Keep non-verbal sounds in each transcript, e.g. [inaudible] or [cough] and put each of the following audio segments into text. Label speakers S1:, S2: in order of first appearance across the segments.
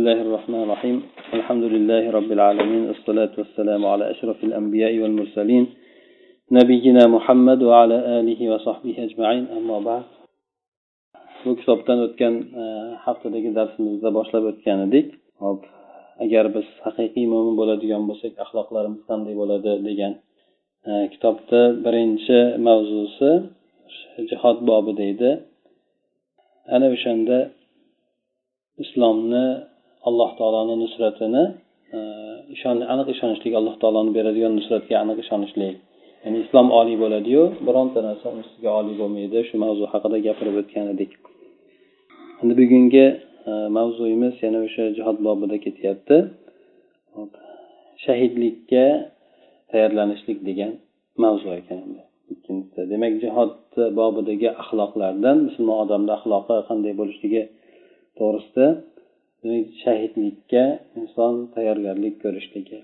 S1: الله الرحمن الرحيم الحمد لله رب العالمين الصلاة والسلام على أشرف الأنبياء والمرسلين نبينا محمد وعلى آله وصحبه أجمعين أما بعد bu kitobdan o'tgan haftadagi darsimizda boshlab o'tgan edik hop agar biz haqiqiy mo'min bo'ladigan bo'lsak axloqlarimiz qanday bo'ladi degan kitobda birinchi mavzusi jihod bobi deydi ana o'shanda islomni alloh taoloni nusratini e, ishon aniq ishonishlik alloh taoloni beradigan nusratga aniq ishonishlik ya'ni islom oliy bo'ladiyu bironta narsa uni ustiga oliy bo'lmaydi shu mavzu haqida gapirib o'tgan edik. Endi bugungi e, mavzuyimiz yana o'sha jihod bobida ketyapti. Shahidlikka tayyorlanishlik degan mavzu ekan. Endi ikkinchisi demak jihod bobidagi axloqlardan musulmon odamni axloqi qanday bo'lishligi to'g'risida shahidlikka inson tayyorgarlik ko'rishligi.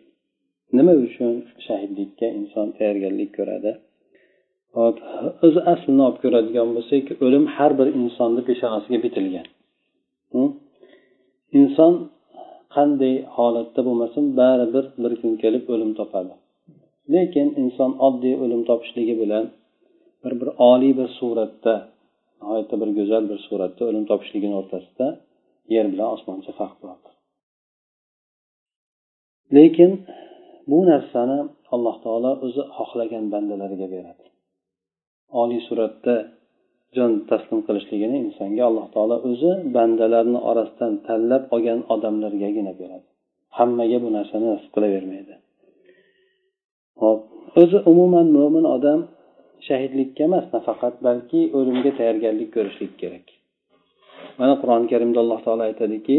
S1: Nima uchun shahidlikka inson tayyorgarlik ko'radi? Hop o'zi aslini olib ko'radigan bo'lsak o'lim har bir insonni peshonasiga bitilgan. Hm? Inson qanday holatda bo'lmasin baribir bir kun kelib o'lim topadi. Lekin inson oddiy o'lim topishligi bilan bir bir oliy bir suratda nihoyatda bir go'zal bir suratda o'lim topishligini o'rtasida yer bilan osmoncha farq bordir lekin bu narsani alloh taolo o'zi xohlagan bandalariga beradi. Oliy suratda jon taslim qilishligini insonga alloh taolo o'zi bandalarni orasidan tanlab olgan odamlargagina beradi. Hammaga bu narsani nasib qilavermaydi. Hop o'zi umuman mo'min odam shahidlikka emas nafaqat balki o'limga tayyorgarlik ko'rishlik kerak. Mana qur'oni karimda alloh taolo aytadiki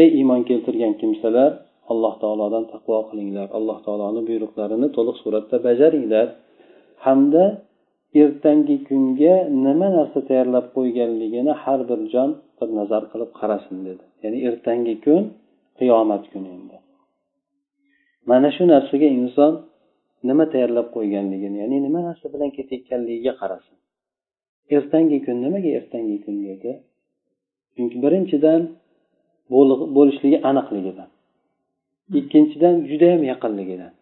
S1: ey iymon keltirgan kimsalar alloh taolodan taqvo qilinglar. Alloh taoloni buyruqlarini to'liq suratda bajaringlar. Hamda ertangi kunga nima narsa tayyorlab qo'yganligini har bir jon bir nazar qilib qarasin dedi. Ya'ni ertangi kun qiyomat kuni endi. Mana shu narsaga inson nima tayyorlab qo'yganligini ya'ni nima narsa bilan ketayotganligiga qarasin. Ertangi kun nimaga ertangi kun dedi chunki birinchidan bo'lishligi aniqligidan. Ikkinchidan judayam yaqinligidan.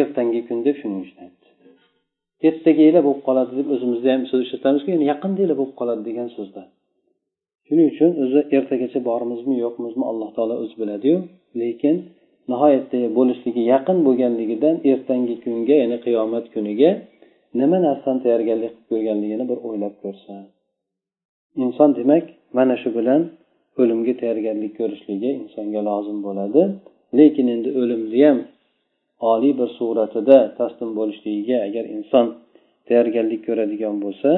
S1: Ertangi kun deb shuning uchun aytdi. Ertagaylar bo'lib qoladi deb o'zimizda ham so'z ishlatamizku ya'ni yaqindaglar bo'lib qoladi degan so'zda. Shuning uchun o'zi ertagacha bormizmi yo'qmizmi alloh taolo o'zi biladiyu lekin nihoyatda bo'lishligi yaqin bo'lganligidan ertangi kunga ya'ni qiyomat kuniga nima narsani tayyorgarlik qilib qo'yganligini bir o'ylab ko'rsin inson demak mana shu bilan o'limga tayyorgarlik ko'rishligi insonga lozim bo'ladi. Lekin endi o'limni ham oliy bir suratida taslim bo'lishligiga agar inson tayyorgarlik ko'radigan bo'lsa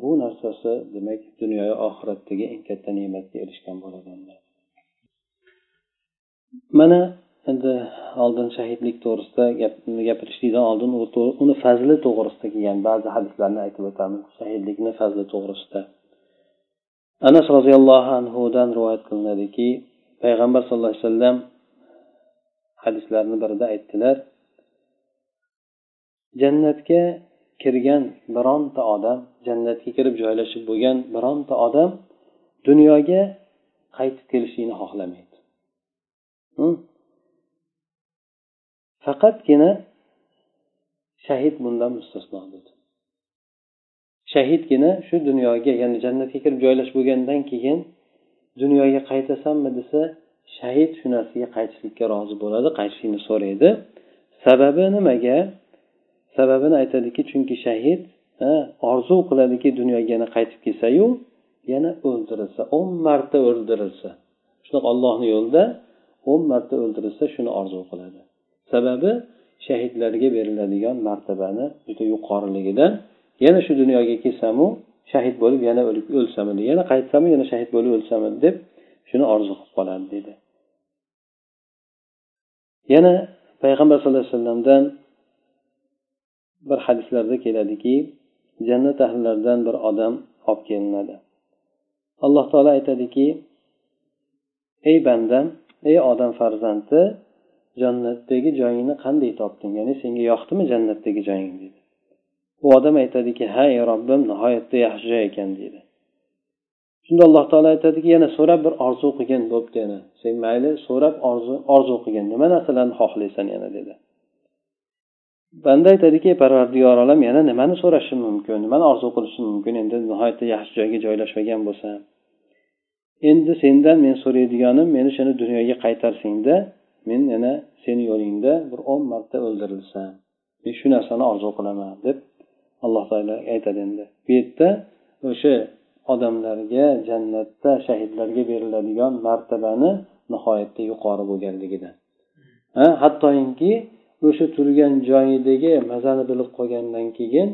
S1: bu narsasi demak dunyoyu oxiratdagi eng katta ne'matga erishgan bo'ladi. Mana endi oldin shahidlik to'g'risida gapirishlikdan oldin uni fazli to'g'risida kelgan ba'zi hadislarni aytib o'tamiz shahidlikni fazli to'g'risida. Anas roziyallohu anhudan rivoyat qilinadiki payg'ambar sallallohu alayhi vasallam hadislarni birida aytdilar jannatga kirgan bironta odam jannatga kirib joylashib bo'lgan bironta odam dunyoga qaytib kelishlikni xohlamaydi faqatgina shahid bundan mustasno dedi shahidgina shu dunyoga ya'ni jannatga kirib joylashib bo'lgandan keyin dunyoga qaytasanmi desa shahid shu narsaga qaytishlikka rozi bo'ladi qaytishlikni so'raydi. Sababi nimaga? Sababini aytadiki chunki shahid orzu qiladiki dunyoga yana qaytib kelsayu yana o'ldirilsa o'n marta o'ldirilsa. Shunaqa ollohni yo'lida o'n marta o'ldirilsa shuni orzu qiladi. Sababi shahidlarga beriladigan martabani juda yuqoriligidan yana shu dunyoga kelsamu shahid bo'lib yana o'lib o'lsamidi yana qaytsamu yana shahid bo'lib o'lsamidi deb shuni orzu qilib qoladi dedi. Yana payg'ambar sallallohu alayhi vasallamdan bir hadislarda keladiki jannat ahllaridan bir odam olib kelinadi. Alloh taolo aytadiki ey bandam ey odam farzandi jannatdagi joyingni qanday topding? Ya'ni senga yoqdimi jannatdagi joying dedi. Bu odam aytadiki ha ey robbim nihoyatda yaxshi joy ekan deydi shunda alloh taolo aytadiki yana so'rab bir orzu qilgin bo'pti yana. Sen mayli so'rab orzu orzu qilgin. Nima narsalarni xohlaysan yana? dedi. Banda aytadiki parvardigor olam yana nimani so'rashim mumkin? Nimani orzu qilishim mumkin? Endi nihoyatda yaxshi joyga joylashmagan bo'lsam. Endi sendan men so'raydiganim meni shuni dunyoga qaytarsangda men yana seni yo'lingda bir o'n marta o'ldirilsam men shu narsani orzu qilaman deb alloh taolo aytadi endi. Bu yerda o'sha odamlarga jannatda shahidlarga beriladigan martabani nihoyatda yuqori bo'lganligidan. Hattoki o'sha turgan joyidagi mazani bilib qolgandan keyin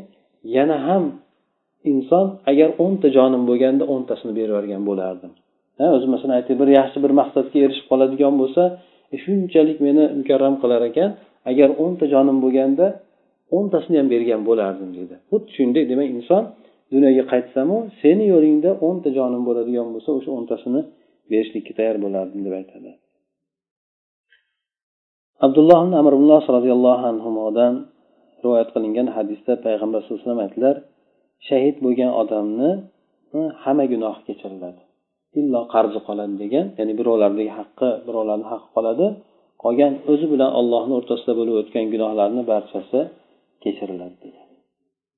S1: yana ham inson agar o'nta jonim bo'lganda o'ntasini berib yuborgan bo'lardim. O'zi masalan aytaylik bir yaxshi bir maqsadga erishib qoladigan bo'lsa e, shunchalik meni mukarram qilar ekan. Agar o'nta jonim bo'lganda o'ntasini ham bergan bo'lardim deydi xuddi shunday demak inson dunyoga qaytsamu seni yo'lingda o'nta jonim bo'ladigan bo'lsa o'sha o'ntasini berishlikka tayyor bo'lardim deb aytadi. Abdulloh ibn amr ibn roziyallohu anhudan rivoyat qilingan hadisda payg'ambar sallallohu alayhi vasallam aytdilar shahid bo'lgan odamni hamma gunohi kechiriladi. Illo qarzi qoladi degan ya'ni birovlardagi haqqi birovlarni haqqi qoladi. Qolgan o'zi bilan ollohni o'rtasida bo'lib o'tgan gunohlarni barchasi kechiriladi degan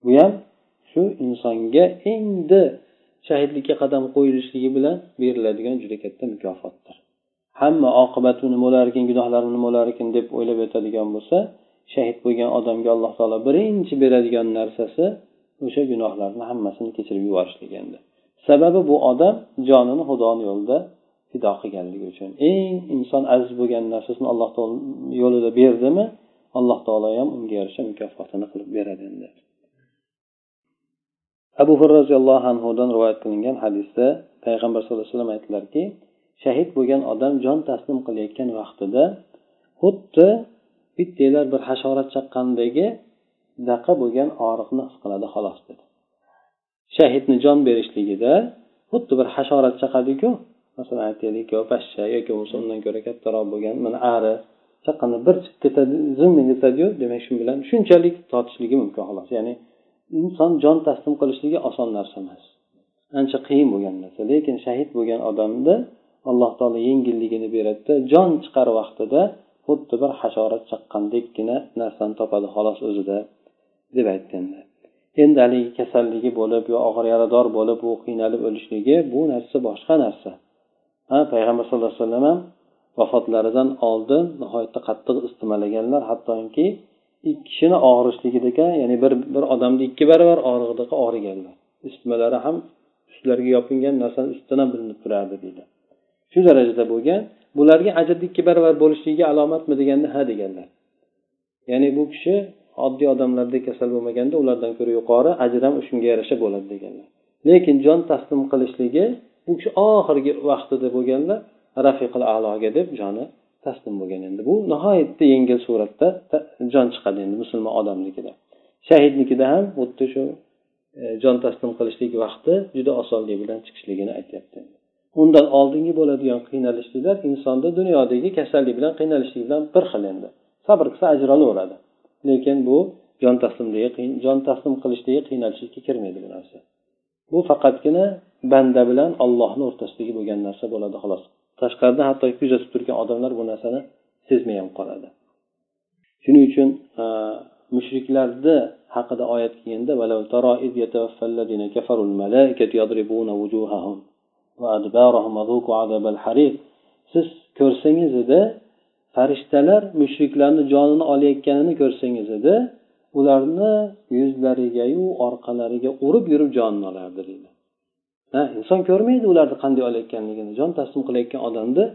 S1: bu ham shu insonga endi shahidlikka qadam qo'yilishligi bilan beriladigan juda katta mukofotdir. Hamma oqibati nima bo'larkin gunohlari nima bo'larkin deb o'ylab yotadigan bo'lsa shahid bo'lgan odamga alloh taolo birinchi beradigan narsasi o'sha gunohlarni hammasini kechirib yuborishlik endi. Sababi bu odam jonini xudoni yo'lida fido qilganligi uchun. Eng inson aziz bo'lgan narsasini alloh taolo yo'lida berdimi alloh taolo ham unga yarasha mukofotini qilib beradi endi. Abu hurra roziyallohu anhudan rivoyat qilingan hadisda payg'ambar sallallohu alayhi vasallam aytdilarki shahid bo'lgan odam jon taslim qilayotgan vaqtida xuddi bittanglar bir hasharot chaqqandagi daqa bo'lgan og'riqni his qiladi xolos dedi. Shahidni jon berishligida xuddi bir hasharot chaqadiku. Masalan aytaylik yo pashsha yoki bo'lmasa undan ko'ra kattaroq bo'lgan mana ari chaqqanda bir chiqib ketadi zim ketadiyu demak shu bilan shunchalik tortishligi mumkin xolos. Ya'ni inson jon taslim qilishligi oson narsa emas. Ancha qiyin bo'lgan narsa. Lekin shahid bo'lgan odamni alloh taolo yengilligini beradida jon chiqar vaqtida xuddi bir hasharot chaqqandekgina narsani topadi xolos o'zida deb aytganlar endi haligi kasalligi bo'lib yo og'ir yarador bo'lib u qiynalib o'lishligi bu narsa boshqa narsa. Ha payg'ambar sallallohu alayhi vasallam ham vafotlaridan oldin nihoyatda qattiq istimalaganlar. Hattoki ikki kishini og'rishligidagi ya'ni bir bir odamni ikki barobar og'rig'idaqa og'riganlar. Istimalari ham ustlariga yopingan narsani ustidan bilinib turardi deydi. Shu darajada bo'lgan bularga ajrni ikki barobar bo'lishligiga alomatmi deganda ha deganlar. Ya'ni bu kishi oddiy odamlarda kasal bo'lmaganda ulardan ko'ra yuqori ajr ham shunga yarasha bo'ladi deganlar. Lekin jon taslim qilishligi bu kishi oxirgi vaqtida bo'lganda rafiqil aloga deb joni taslim bo'lgan endi. Bu nihoyatda yengil suratda jon chiqadi endi musulmon odamnikida. Shahidnikida ham xuddi shu e, jon taslim qilishlik vaqti juda osonlik bilan chiqishligini aytyapti undan oldingi bo'ladigan qiynalishliklar insonda dunyodagi kasallik bilan qiynalishlik bilan bir xil endi. Sabr qilsa ajr olaveradi lekin bu jon taslimligi jon taslim qilishdagi qiynalishlikka kirmaydi bu narsa. Bu faqatgina banda bilan ollohni o'rtasidagi bo'lgan narsa bo'ladi xolos. Tashqaridan hatto kuzatib turgan odamlar bu narsani sezmay ham qoladi. Shuning uchun e, mushriklarni haqida oyat kelganda siz ko'rsangiz edi farishtalar mushriklarni jonini olayotganini ko'rsangiz edi ularni yuzlarigayu orqalariga urib yurib jonini olardi deydi ha inson ko'rmaydi ularni qanday olayotganligini jon taslim qilayotgan odamni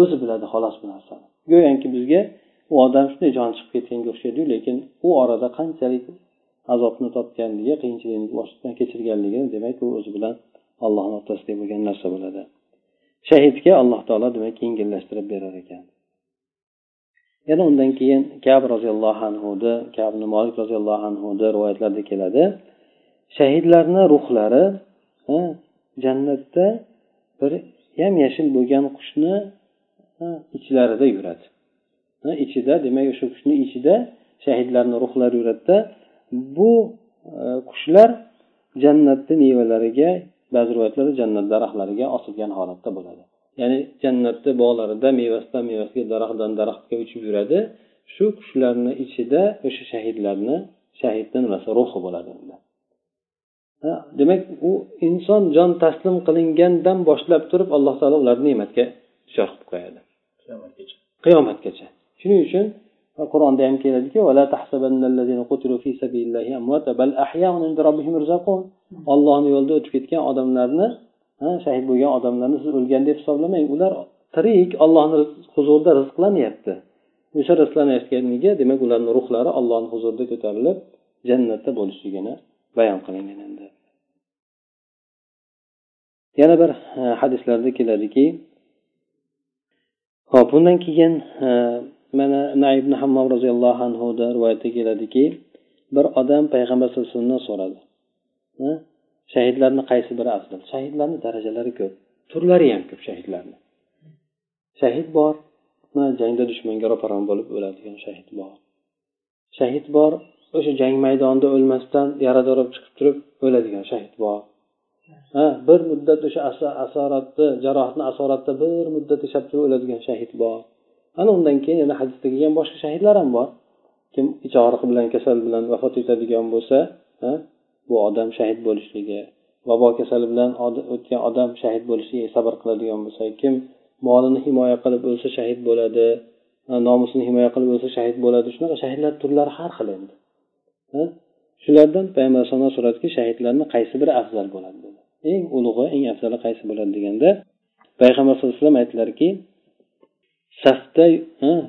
S1: o'zi biladi xolos bu narsani go'yoki bizga u odam shunday joni chiqib ketganga o'xshaydiyu lekin u orada qanchalik azobni totganligi qiyinchilikni boshdan kechirganligini demak u o'zi bilan allohni o'rtasida bo'lgan narsa bo'ladi. Shahidga alloh taolo demak yengillashtirib berar ekan. Yana undan keyin kab roziyallohu anhuni kabni molik roziyallohu anhuni rivoyatlarda keladi. Shahidlarni ruhlari jannatda bir yam yashil bo'lgan qushni ichlarida yuradi. Ichida demak o'sha qushni ichida shahidlarni ruhlari yuradida bu e, qushlar jannatni mevalariga ba'zi rivoyatlarda jannat daraxtlariga osilgan holatda bo'ladi. Ya'ni jannatni bog'larida mevasidan mevasiga daraxtdan daraxtga uchib yuradi. Shu qushlarni ichida o'sha shahidlarni shahidni nimasi ruhi bo'ladi demak u inson jon taslim qilingandan boshlab turib alloh taolo ularni ne'matga duchor qilib qo'yadi. Qiyomatgacha. Shuning uchun qur'onda ham keladiki ollohni yo'lida o'tib ketgan odamlarni shahid bo'lgan odamlarni siz o'lgan deb hisoblamang. Ular tirik ollohni huzurida rizqlanyapti. O'sha rizqlanayotganiga demak ularni ruhlari ollohni huzurida ko'tarilib jannatda bo'lishligini bayon qilingan endi yana bir e, hadislarda keladiki hop bundan keyin e, mana naibn hammom roziyallohu anhuda rivoyatda keladiki bir odam payg'ambar sallallohu alayhi vasallamdan so'radi. Shahidlarni qaysi biri afzal? Shahidlarni darajalari ko'p. Turlari ham ko'p shahidlarni. Shahid bor jangda dushmanga ro'paron bo'lib o'ladigan shahid bor. Shahid bor o'sha jang maydonida o'lmasdan yarador bo'lib chiqib turib o'ladigan shahid bor. Ha bir muddat o'sha asoratni jarohatni asoratda bir muddat yashab turib o'ladigan shahid bor. Ana undan keyin yana hadisda kelgan boshqa shahidlar ham bor. Kim ich og'riqi bilan kasal bilan vafot etadigan bo'lsa bu odam shahid bo'lishligi vabo kasali bilan o'tgan odam shahid bo'lishiga sabr qiladigan bo'lsa kim molini himoya qilib o'lsa shahid bo'ladi nomusini himoya qilib o'lsa shahid bo'ladi shunaqa shahidlar turlari har xil endi. Shulardan payg'ambar alayhisalom so'radiki shahidlarni qaysi biri afzal bo'ladi dedi. Eng ulug'i eng afzali qaysi bo'ladi deganda payg'ambar sallallohu alayhi vasallam aytdilarki safda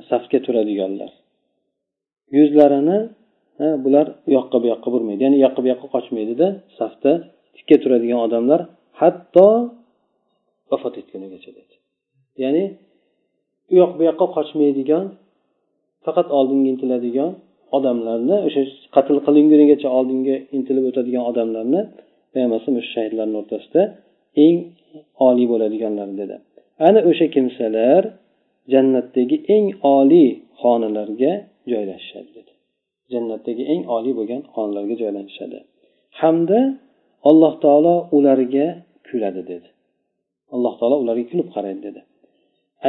S1: safga turadiganlar. Yuzlarini bular u yoqqa bu yoqqa burmaydi. Ya'ni u yoqqa bu yoqqa qochmaydida safda tikka turadigan odamlar hatto vafot etgunigacha dedi ya'ni u yoq bu yoqqa qochmaydigan faqat oldinga intiladigan odamlarni o'sha qatl qilingunigacha oldinga intilib o'tadigan odamlarni payg'ambar o'sha shahidlarni o'rtasida eng oliy bo'ladiganlar dedi. Ana o'sha kimsalar jannatdagi eng oliy xonalarga joylashishadi dedi. Jannatdagi eng oliy bo'lgan xonalarga joylashishadi hamda alloh taolo ularga kuladi dedi. Alloh taolo ularga kulib qaraydi dedi.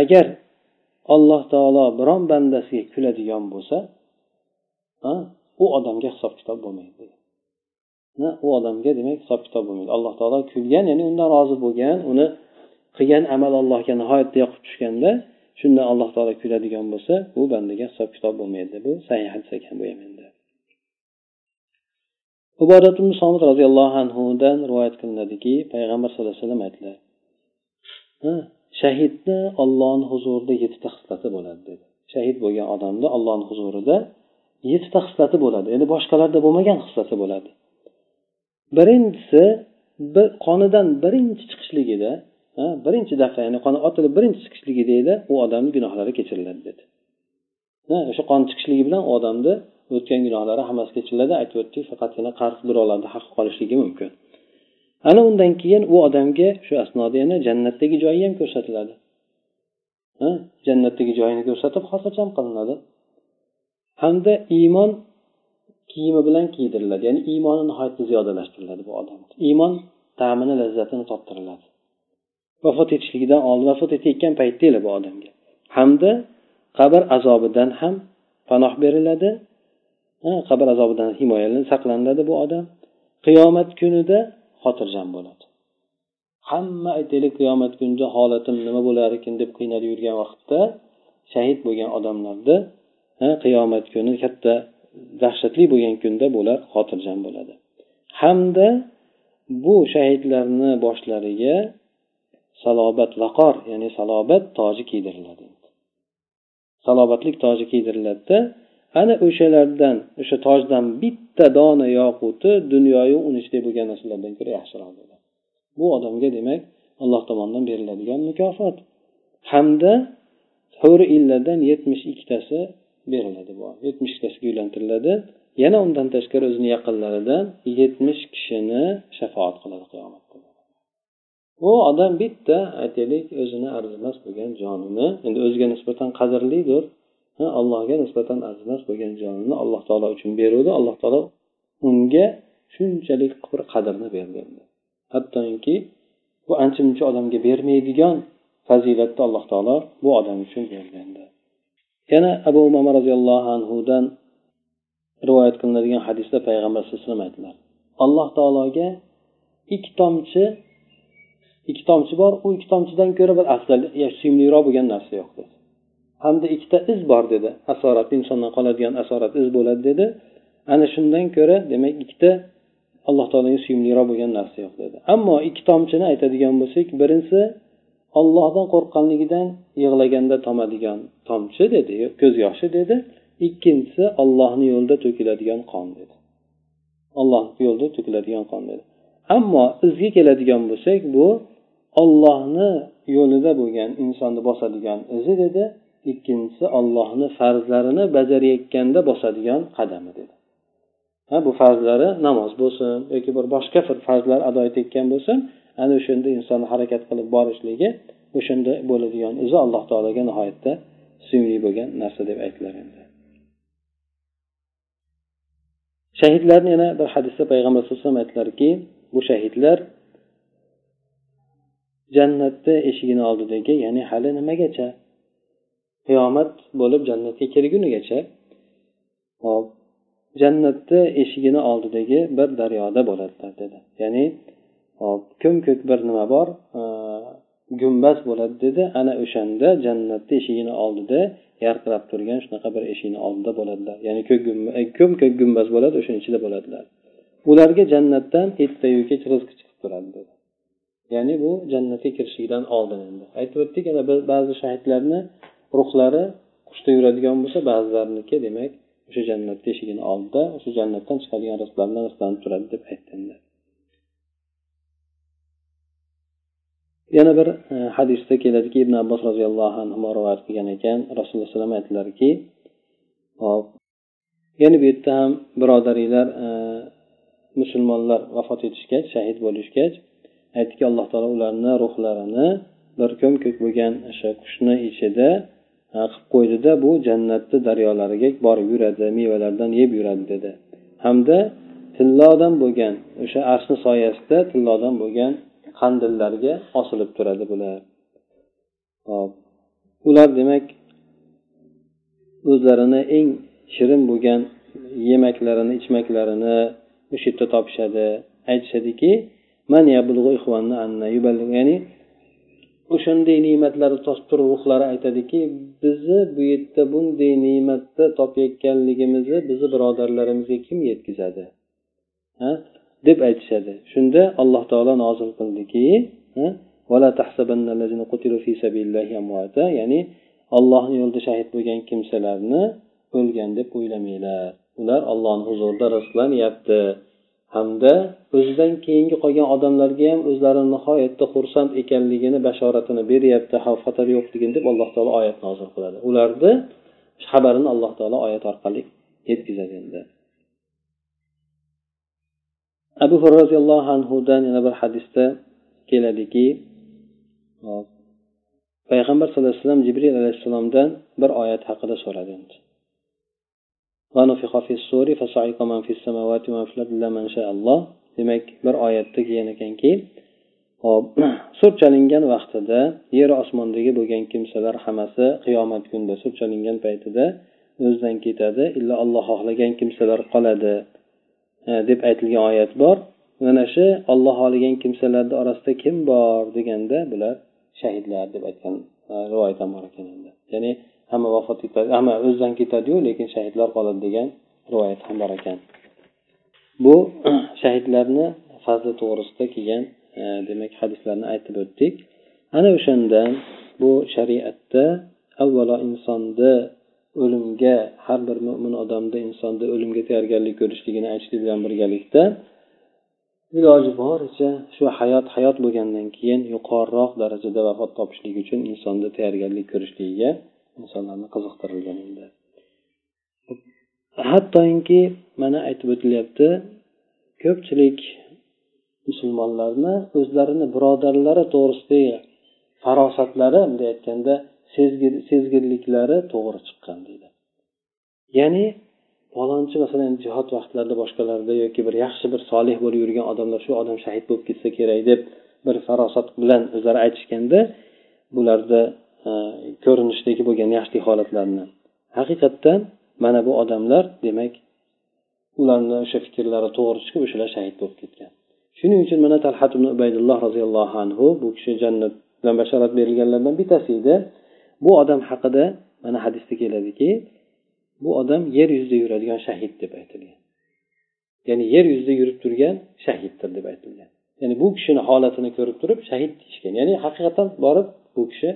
S1: Agar alloh taolo biron bandasiga kuladigan bo'lsa u odamga hisob kitob bo'lmaydi u odamga demak hisob kitob bo'lmaydi. Alloh taolo kulgan ya'ni undan rozi bo'lgan uni qilgan amal allohga nihoyatda yoqib tushganda shunda alloh taolo kuladigan bo'lsa u bandaga hisob kitob bo'lmaydi. Bu sahih hadis ekan bu ham endi ibodat somit roziyallohu anhudan rivoyat qilinadiki payg'ambar sallallohu alayhi vasallam aytdilar shahidni ollohni huzurida yettita xislati bo'ladi dedi. Shahid bo'lgan odamni ollohni huzurida yettita xislati bo'ladi. Endi boshqalarda bo'lmagan xislati bo'ladi. Birinchisi qonidan birinchi chiqishligida birinchi daf'a ya'ni qon otilib birinchi chiqishligida edi u odamni gunohlari kechiriladi dedi. O'sha qon chiqishligi bilan u odamni o'tgan gunohlari hammasi kechiriladi aytib o'tdik faqatgina qarz birovlarni haqqi qolishligi mumkin. Ana undan keyin u odamga shu asnoda yana jannatdagi joyi ham ko'rsatiladi. Jannatdagi joyini ko'rsatib xotirjam qilinadi. Hamda iymon kiyimi bilan kiydiriladi ya'ni iymoni nihoyatda ziyodalashtiriladi bu odam iymon ta'mini lazzatini tottiriladi vafot etishligidan oldin vafot etayotgan paytda bu odamga. Hamda qabr azobidan ham panoh beriladi qabr azobidan himoyalanib saqlanadi bu odam. Qiyomat kunida xotirjam bo'ladi. Hamma aytaylik qiyomat kunida holatim nima bo'lar ekan deb qiynalib yurgan vaqtda shahid bo'lgan odamlarda qiyomat kuni katta dahshatli bo'lgan kunda bular xotirjam bo'ladi. Hamda bu shahidlarni boshlariga salobat vaqor ya'ni salobat toji kiydiriladi. Salobatlik toji kiydiriladida ana o'shalardan o'sha tojdan bitta dona yoquti dunyoyu uni ichida bo'lgan narsalardan ko'ra yaxshiroq bo'ladi. Bu odamga demak alloh tomonidan beriladigan mukofot. Hamda huri illardan yetmish ikkitasi beriladi bu yetmish ikkitasiga uylantiriladi. Yana undan tashqari o'zini yaqinlaridan yetmish kishini shafoat qiladi qiyomatda u odam bitta aytaylik o'zini arzimas bo'lgan jonini endi o'ziga nisbatan qadrlidir. Allohga nisbatan arzimas bo'lgan jonini alloh taolo uchun beruvdi. Alloh taolo unga shunchalik bir qadrni bergan hattoki bu ancha muncha odamga bermaydigan fazilatni alloh taolo bu odam uchun bergandi. Yana abu umama roziyallohu anhudan rivoyat qilinadigan hadisda payg'ambar sallallohu alayhi vasallam aytdilar. Alloh taologa ikki tomchi ikki tomchi bor u ikki tomchidan ko'ra bir afzal suyimliroq bo'lgan narsa yo'q dedi. Hamda ikkita iz bor dedi asorat insondan qoladigan asorat iz bo'ladi dedi. Ana shundan ko'ra demak ikkita alloh taologa suyimliroq bo'lgan narsa yo'q dedi. Ammo ikki tomchini aytadigan bo'lsak birinchisi ollohdan qo'rqqanligidan yig'laganda tomadigan tomchi dedi ko'z yoshi dedi. Ikkinchisi ollohni yo'lida to'kiladigan qon dedi. Ollohni yo'lida to'kiladigan qon dedi. Ammo izga keladigan bo'lsak bu ollohni yo'lida bo'lgan insonni bosadigan izi dedi. Ikkinchisi ollohni farzlarini bajarayotganda bosadigan qadami dedi. Ha bu farzlari namoz bo'lsin yoki bir boshqa bir farzlar ado etayotgan bo'lsin ana o'shanda inson harakat qilib borishligi o'shanda bo'ladigan izi alloh taologa nihoyatda suyimli bo'lgan narsa deb aytilar endi. Shahidlarni yana bir hadisda payg'ambar sallallohu alayhi vasallam aytdilarki bu shahidlar jannatni eshigini oldidagi ya'ni hali nimagacha? Qiyomat bo'lib jannatga kirgunigacha hop jannatni eshigini oldidagi bir daryoda bo'ladilar dedi. Ya'ni hop ko'm ko'k bir nima bor gumbaz bo'ladi dedi. Ana o'shanda jannatni eshigini oldida yarqirab turgan shunaqa bir eshikni oldida bo'ladilar. Ya'ni ko'm e, ko'k gumbaz bo'ladi o'shani ichida bo'ladilar. Ularga jannatdan ertayu kech rizq chiqib turadi dedi. Ya'ni bu jannatga kirishlikdan oldin endi. Aytib o'tdik yana ba'zi shahidlarni ruhlari qushda yuradigan bo'lsa ba'zilariniki demak o'sha jannat eshigini oldida o'sha jannatdan chiqadigan rizqlar bilan rizqlanib turadi deb aytdi yana bir e, hadisda keladiki ibn abbos roziyallohu anhu rivoyat qilgan ekan. Rasululloh alayhi vasallam aytdilarki hop yana bu yerda ham birodaringlar e, musulmonlar vafot etishgach shahid bo'lishgach aytdiki alloh taolo ularni ruhlarini bir ko'm ko'k bo'lgan o'sha qushni ichida qilib qo'ydida bu jannatni daryolariga borib yuradi mevalardan yeb yuradi dedi. Hamda tillodan bo'lgan o'sha arshni soyasida tillodan bo'lgan qandillarga osilib turadi bular. Hop. Ular demak o'zlarini eng shirin bo'lgan yemaklarini ichmaklarini o'sha yerda topishadi. Aytishadiki ya'ni o'shanday ne'matlarni topib turib ruhlari aytadiki bizni bu yerda bunday ne'matni topayotganligimizni bizni birodarlarimizga kim yetkazadi? Ha? deb aytishadi. Shunda alloh taolo nozil qildiki ya'ni ollohni yo'lida shahid bo'lgan kimsalarni o'lgan deb o'ylamanglar. Ular ollohni huzurida rizqlanyapti hamda o'zidan keyingi qolgan odamlarga ham o'zlarini nihoyatda xursand ekanligini bashoratini beryapti xavf xatar yo'qligini deb alloh taolo oyat nozil qiladi. Ularni xabarini alloh taolo oyat orqali yetkazadi endi. Abu hurra roziyallohu anhudan yana bir hadisda keladiki payg'ambar sallallohu alayhi vasallam jibril alayhissalomdan bir oyat haqida so'radi ونفخ في الصور فصعق من في السماوات ومن في الأرض إلا من شاء الله demak bir oyatda kelgan ekanki hop [clears throat] sur chalingan vaqtida yer osmondagi bo'lgan kimsalar hammasi qiyomat kunida sur chalingan paytida o'zidan ketadi illo alloh xohlagan kimsalar qoladi deb aytilgan oyat bor mana shu olloh xohlagan kimsalarni orasida kim bor deganda bular shahidlar deb aytgan rivoyat ham bor ekan endi ya'ni hamma vafot etadi hamma o'zidan ketadiyu lekin shahidlar qoladi degan rivoyat ham bor ekan. Bu [clears throat] shahidlarni fazli to'g'risida kelgan e, demak hadislarni aytib o'tdik. Ana o'shandan bu shariatda avvalo insonni o'limga har bir mo'min odamda insonda o'limga tayyorgarlik ko'rishligini aytishlik bilan birgalikda iloji boricha shu hayot hayot bo'lgandan keyin yuqoriroq darajada vafot topishlik uchun insonda tayyorgarlik ko'rishligiga insonlarni qiziqtirilgan endi hattoki mana aytib o'tilyapti ko'pchilik musulmonlarni o'zlarini birodarlari to'g'risidagi farosatlari bunday aytganda sezgirliklari to'g'ri chiqqan deydi. Ya'ni falonchi masalan jihod vaqtlarida boshqalarda yoki bir yaxshi bir solih bo'lib yurgan odamlar shu odam shahid bo'lib ketsa kerak deb bir farosat bilan o'zlari aytishganda bularda ko'rinishdagi bo'lgan yaxshilik holatlarni. Haqiqatdan mana bu odamlar demak ularni o'sha fikrlari to'g'ri chiqib o'shalar shahid bo'lib ketgan. Shuning uchun mana talhat ibn ubaydulloh roziyallohu anhu bu kishi jannat bilan bashorat berilganlardan bittasi edi. Bu odam haqida mana hadisda keladiki bu odam yer yuzida yuradigan shahid deb aytilgan. Ya'ni yer yuzida yurib turgan shahiddir deb aytilgan. Ya'ni bu kishini holatini ko'rib turib shahid deyishgan. Ya'ni haqiqatdan borib bu kishi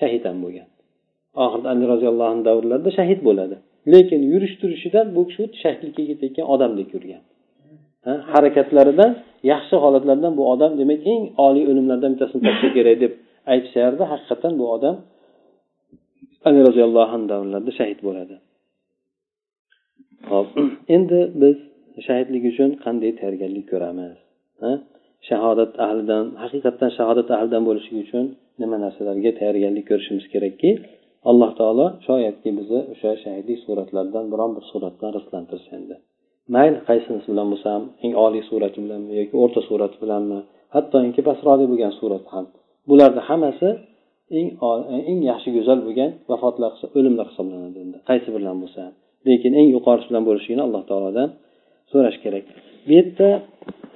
S1: shahid ham bo'lgan. Oxirida ali roziyallohu anhu davrlarida shahid bo'ladi. Lekin yurish turishidan bu kishi xuddi shahidlikka ketayotgan odamdek yurgan. Harakatlaridan yaxshi holatlardan bu odam demak eng oliy o'limlardan bittasini topsa kerak deb aytishardi. Haqiqatdan bu odam ali roziyallohu anhu davrlarida shahid bo'ladi. Hop endi biz shahidlik uchun qanday tayyorgarlik ko'ramiz? Shahodat ahlidan haqiqatdan shahodat ahlidan bo'lishlik uchun nima narsalarga tayyorgarlik ko'rishimiz kerakki alloh taolo shoyatki bizni o'sha shahidlik suratlaridan biron bir suratdan rizqlantirsa endi. Mayli qaysinisi bilan bo'lsa ham eng oliy surati bilanmi yoki o'rta surati bilanmi hattoki pastroqli bo'lgan surat ham. Bularni hammasi eng eng yaxshi go'zal bo'lgan vafotlar o'limlar hisoblanadi endi qaysi bilan bo'lsa ham. Lekin eng yuqorisi bilan bo'lishligini alloh taolodan so'rash kerak. Bu yerda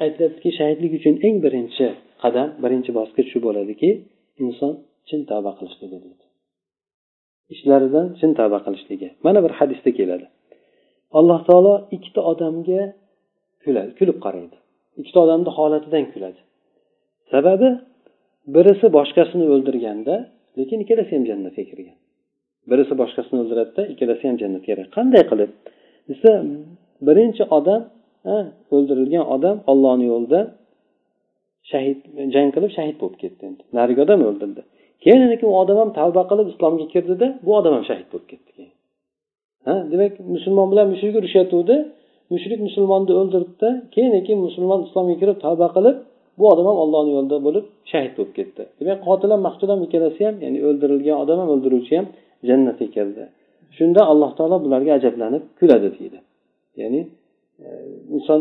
S1: aytilyaptiki shahidlik uchun eng birinchi qadam birinchi bosqich shu bo'ladiki inson chin tavba qilishligi deydi ishlaridan chin tavba qilishligi. Mana bir hadisda keladi. Alloh taolo ikkita odamga kuladi kulib qaraydi. Ikkita odamni holatidan kuladi. Sababi birisi boshqasini o'ldirganda lekin ikkalasi ham jannatga kirgan. Birisi boshqasini o'ldiradida ikkalasi ham jannatga kiradi. Qanday qilib? Desa birinchi odam o'ldirilgan odam ollohni yo'lida shahid jang qilib shahid bo'lib ketdi endi. Narigi odam o'ldirdi. Keyin u odam ham tavba qilib islomga kirdida bu odam ham shahid bo'lib ketdi keyin. Ha demak musulmon bilan mushrik urushyotgandi mushrik musulmonni o'ldirdida keyin keyin musulmon islomga kirib tavba qilib bu odam ham ollohni yo'lida bo'lib shahid bo'lib ketdi. Demak qotil ham maqtul ham ikkalasi ham ya'ni o'ldirilgan odam ham o'ldiruvchi ham jannatga kirdi. Shunda alloh taolo bularga ajablanib kuladi deydi. Ya'ni inson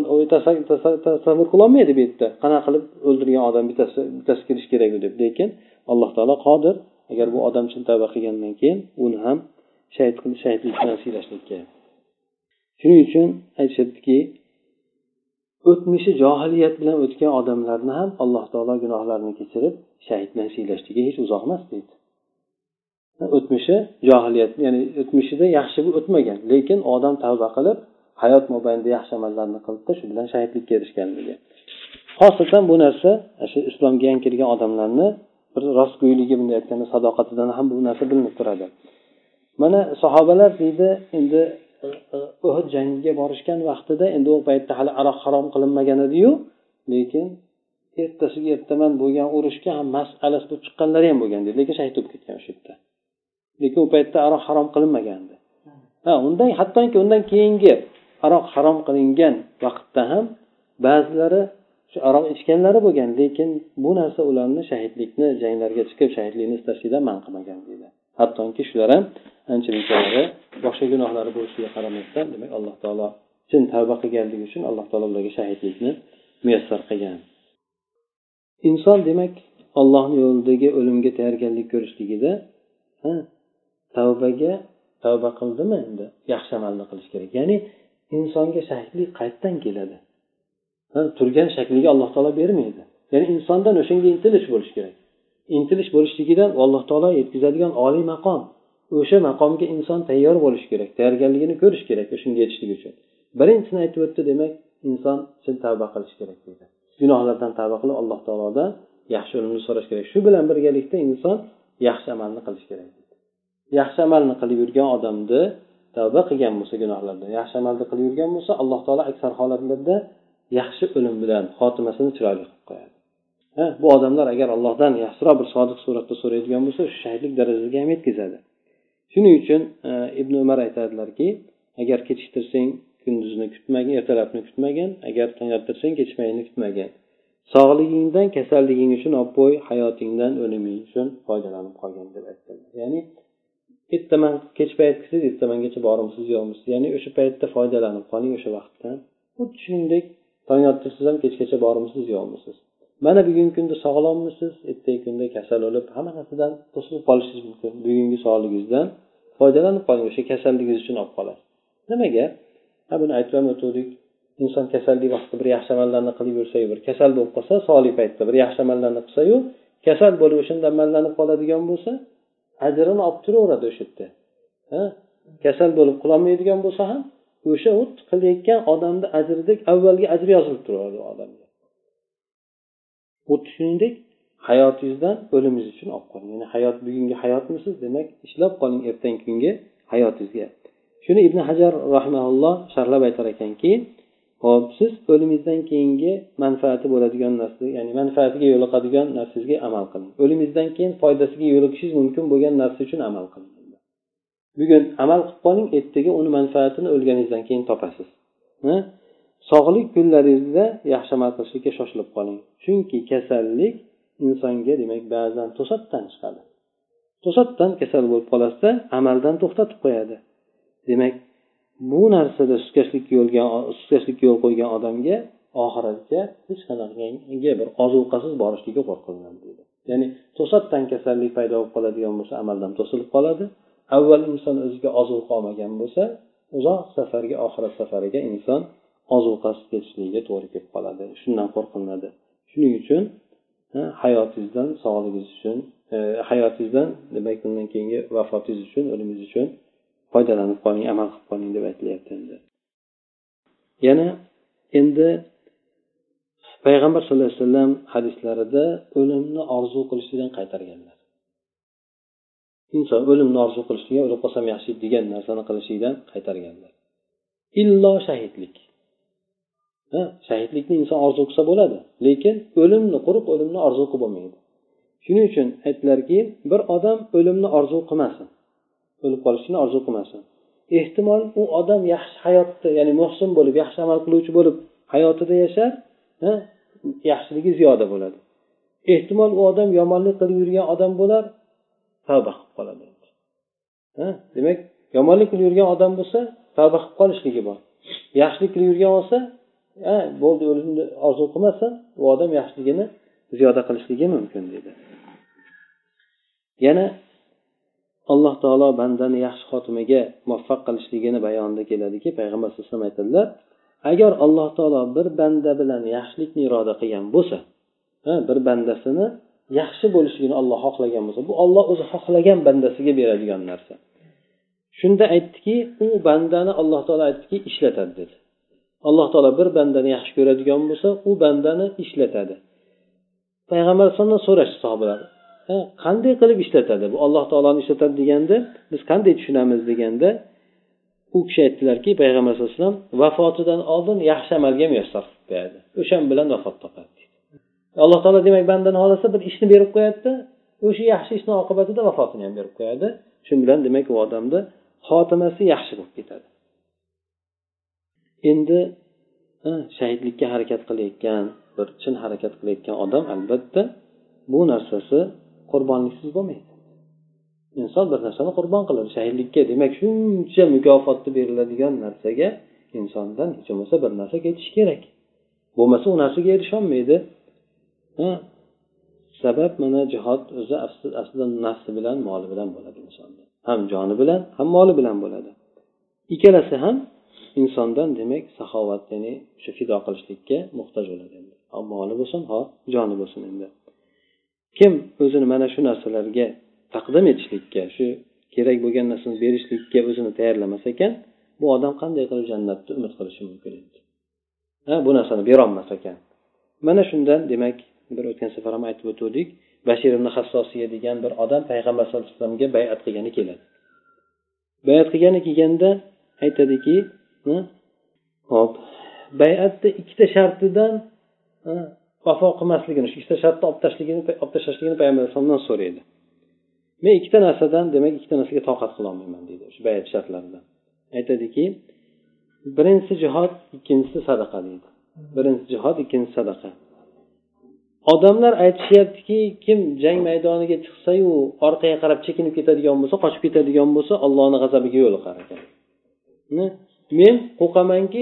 S1: tasavvur qilolmaydi bu yerda. Qanaqa qilib o'ldirgan odam bittasi bittasi kirishi kerak deb. Lekin alloh taolo qodir. Agar bu odam chin tavba qilgandan keyin uni ham shahid shahidlik bilan siylashlikka shuning uchun aytishadiki o'tmishi johiliyat bilan o'tgan odamlarni ham alloh taolo gunohlarini kechirib shahid bilan siylashligi hech uzoq emas deydi. O'tmishi johiliyat ya'ni o'tmishida yaxshi o'tmagan. Lekin odam tavba qilib hayot mobaynida yaxshi amallarni qilibdi shu bilan shahidlikka erishganligi. Xosatan bu narsa shu islomga yangi kelgan odamlarni bir rostgo'yligi bunday aytganda sadoqatidan ham bu narsa bilinib turadi. Mana sahobalar deydi endi e, e, uhud jangiga borishgan vaqtida endi u paytda hali aroq harom qilinmagan ediyu lekin ertasiga ertaman bo'lgan urushga ham mast alas bo'lib chiqqanlari ham bo'lgan deydi lekin shahid bo'lib ketgan o'sha yerda. Lekin u paytda aroq harom qilinmagandi. Ha undan hattoki undan keyingi aroq harom qilingan vaqtda ham ba'zilari shu aroq ichganlari bo'lgan lekin bu narsa ularni shahidlikni janglarga chiqib shahidlikni istashlikdan man qilmagan deydi. Hattoki shular ham ancha munchalari boshqa gunohlari bo'lishiga qaramasdan demak alloh taolo chin tavba qilganligi uchun alloh taolo ularga shahidlikni muyassar qilgan. Inson demak ollohni yo'lidagi o'limga tayyorgarlik ko'rishligida tavbaga tavba qildimi endi? Yaxshi amalni qilish kerak. Ya'ni insonga shahidlik qayerdan keladi. Turgan shakliga alloh taolo bermaydi. Ya'ni insondan o'shanga intilish bo'lishi kerak. Intilish bo'lishligidan alloh taolo yetkazadigan oliy maqom. O'sha maqomga inson tayyor bo'lishi kerak tayyorgarligini ko'rish kerak o'shanga yetishlik uchun. Birinchisini aytib o'tdi demak inson chin tavba qilish kerak deydi. Gunohlardan tavba qilib alloh taolodan yaxshi o'limni so'rash kerak. Shu bilan birgalikda inson yaxshi amalni qilish kerak yaxshi amalni qilib yurgan odamni tavba qilgan bo'lsa gunohlardan yaxshi amalni qilib yurgan bo'lsa alloh taolo aksar holatlarda yaxshi o'lim bilan xotimasini chiroyli qilib qo'yadi. Ha bu odamlar agar allohdan yaxshiroq bir sodiq suratda so'raydigan bo'lsa shu shahidlik darajasiga ham yetkazadi. Shuning uchun e, ibn umar aytadilarki agar kechiktirsang kunduzni kutmagin ertalabni kutmagin agar tong ottirsang kechmayni kutmagin. Sog'ligingdan kasalliging uchun olib qo'y hayotingdan o'liming uchun foydalanib qolgin deb aytganlar. Ya'ni ertaman kech payt kelsangiz ertamangacha bormisiz yo'qmisiz? Ya'ni o'sha paytda foydalanib qoling o'sha vaqtdan. Xuddi shuningdek tong ottirsangiz ham kechgacha bormisiz yo'qmisiz? Mana bugungi kunda sog'lommisiz? Ertagi kunda kasal bo'lib hamma narsadan to'silib qolishingiz mumkin. Bugungi sog'ligingizdan foydalanib qoling o'sha kasalligingiz uchun olib qolasiz. Nimaga? Ha buni aytib ham o'tgandik inson kasallik vaqtida bir yaxshi amallarni qilib yursayu bir kasal bo'lib qolsa sog'lik paytda bir yaxshi amallarni qilsayu kasal bo'lib o'shanda amallanib qoladigan bo'lsa ajrini olib turaveradi o'sha yerda. Kasal bo'lib qilolmaydigan bo'lsa ham o'sha u qilayotgan odamni ajridek avvalgi ajri yozilib turaveradi u odamga. Xuddi shuningdek hayotingizdan o'limingiz uchun olib qoling. Ya'ni hayot bugungi hayotmisiz? Demak ishlab qoling ertangi kungi hayotingizga. Shuni ibn hajar rahimaulloh sharhlab aytar ekanki hop siz o'limingizdan keyingi manfaati bo'ladigan narsa ya'ni manfaatiga yo'liqadigan narsangizga amal qiling. O'limingizdan keyin foydasiga yo'liqishingiz mumkin bo'lgan narsa uchun amal qiling. Bugun amal qilib qoling ertaga uni manfaatini o'lganingizdan keyin topasiz. Sog'lik kunlaringizda yaxshi amal qilishlikka shoshilib qoling. Chunki kasallik insonga demak ba'zan to'satdan chiqadi. To'satdan kasal bo'lib qolasizda amaldan to'xtatib qo'yadi. Demak bu narsada sustkashlikka yo'lga sustkashlikka yo'l qo'ygan odamga oxiratga hech qanaqangi bir ozuqasiz borishligi qo'rqilinadi deydi. Ya'ni to'satdan kasallik paydo bo'lib qoladigan bo'lsa amaldan to'silib qoladi. Avval inson o'ziga ozuqa olmagan bo'lsa uzoq safarga oxirat safariga inson ozuqasiz ketishligiga to'g'ri kelib qoladi. Shundan qo'rqilinadi shuning uchun hayotingizdan sog'ligingiz uchun e, hayotingizdan demak undan keyingi vafotingiz uchun o'limingiz uchun foydalanib qoling amal qilib qoling deb aytilyapti endi. Yana endi payg'ambar sallallohu alayhi vasallam hadislarida o'limni orzu qilishlikdan qaytarganlar. Inson o'limni orzu qilishlikdan o'lib qolsam yaxshi degan narsani qilishlikdan qaytarganlar. Illo shahidlik. Shahidlikni inson orzu qilsa bo'ladi lekin o'limni quruq o'limni orzu qilib bo'lmaydi. Shuning uchun aytdilarki bir odam o'limni orzu qilmasin. O'lib qolishni orzu qilmasin. Ehtimol u odam yaxshi hayotda ya'ni muhsin bo'lib yaxshi amal qiluvchi bo'lib hayotida yashar yaxshiligi ziyoda bo'ladi. Ehtimol u odam yomonlik qilib yurgan odam bo'lar tavba qilib qoladi. Demak yomonlik qilib yurgan odam bo'lsa tavba qilib qolishligi bor. Yaxshilik qilib yurgan bo'lsa bo'ldi o'limni orzu qilmasin u odam yaxshiligini ziyoda qilishligi mumkin deydi. Yana alloh taolo bandani yaxshi xotimaga muvaffaq qilishligini bayonida keladiki payg'ambar alayhi vasallam aytadilar agar alloh taolo bir banda bilan yaxshilikni iroda qilgan bo'lsa bir bandasini yaxshi bo'lishligini olloh xohlagan bo'lsa bu olloh o'zi xohlagan bandasiga beradigan narsa. Shunda aytdiki u bandani alloh taolo aytdiki ishlatadi dedi. Alloh taolo bir bandani yaxshi ko'radigan bo'lsa u bandani ishlatadi. Payg'ambar alayhisalomdan so'rashdi sahobalar qanday qilib ishlatadi? Bu alloh taoloni ishlatadi deganda biz qanday tushunamiz deganda u kishi aytdilarki payg'ambar sallallohu alayhi vasallam vafotidan oldin yaxshi amalga muyassar qilib qo'yadi o'shan bilan vafot topadi alloh taolo demak bandani xohlasa bir ishni berib qo'yadida o'sha yaxshi ishni oqibatida vafotini ham berib qo'yadi. Shu bilan demak u odamni xotimasi yaxshi bo'lib ketadi. Endi shahidlikka harakat qilayotgan bir chin harakat qilayotgan odam albatta bu narsasi qurbonliksiz bo'lmaydi inson bir narsani qurbon qiladi. Shahidlikka demak shuncha mukofotni beriladigan narsaga insondan hech bo'lmasa bir narsa ketishi kerak. Bo'lmasa u narsaga erisholmaydi. Sabab mana jihod o'zi aslida nafsi bilan moli bilan bo'ladi insonda. Ham joni bilan ham moli bilan bo'ladi. Ikkalasi ham insondan demak saxovat ya'ni o'sha fido qilishlikka muhtoj bo'ladi endi. Ho moli bo'lsin ho joni bo'lsin endi. Kim o'zini mana shu narsalarga taqdim etishlikka shu kerak bo'lgan narsani berishlikka o'zini tayyorlamas ekan bu odam qanday qilib jannatni umid qilishi mumkin edi? Ha bu narsani berolmas ekan. Mana shundan demak bir o'tgan safar ham aytib o'tuvdik bashir ibn hassosiya degan bir odam payg'ambar sallallohu alayhi vasallamga bayat qilgani keladi. Bayat qilgani kelganda aytadiki hop bayatni ikkita shartidan vafo qilmasligini shu ikkita shartni olib tashlashligini olib tashlashligini payg'ambar alayhisalomdan so'raydi. Men ikkita narsadan demak ikkita narsaga toqat qilolmayman deydi shu bayat shartlaridan. Aytadiki birinchisi jihod ikkinchisi sadaqa deydi. Birinchisi jihod ikkinchisi sadaqa. Odamlar aytishyaptiki kim jang maydoniga chiqsayu orqaga qarab chekinib ketadigan bo'lsa qochib ketadigan bo'lsa allohni g'azabiga yo'liqar ekan. Hm? Men qo'rqamanki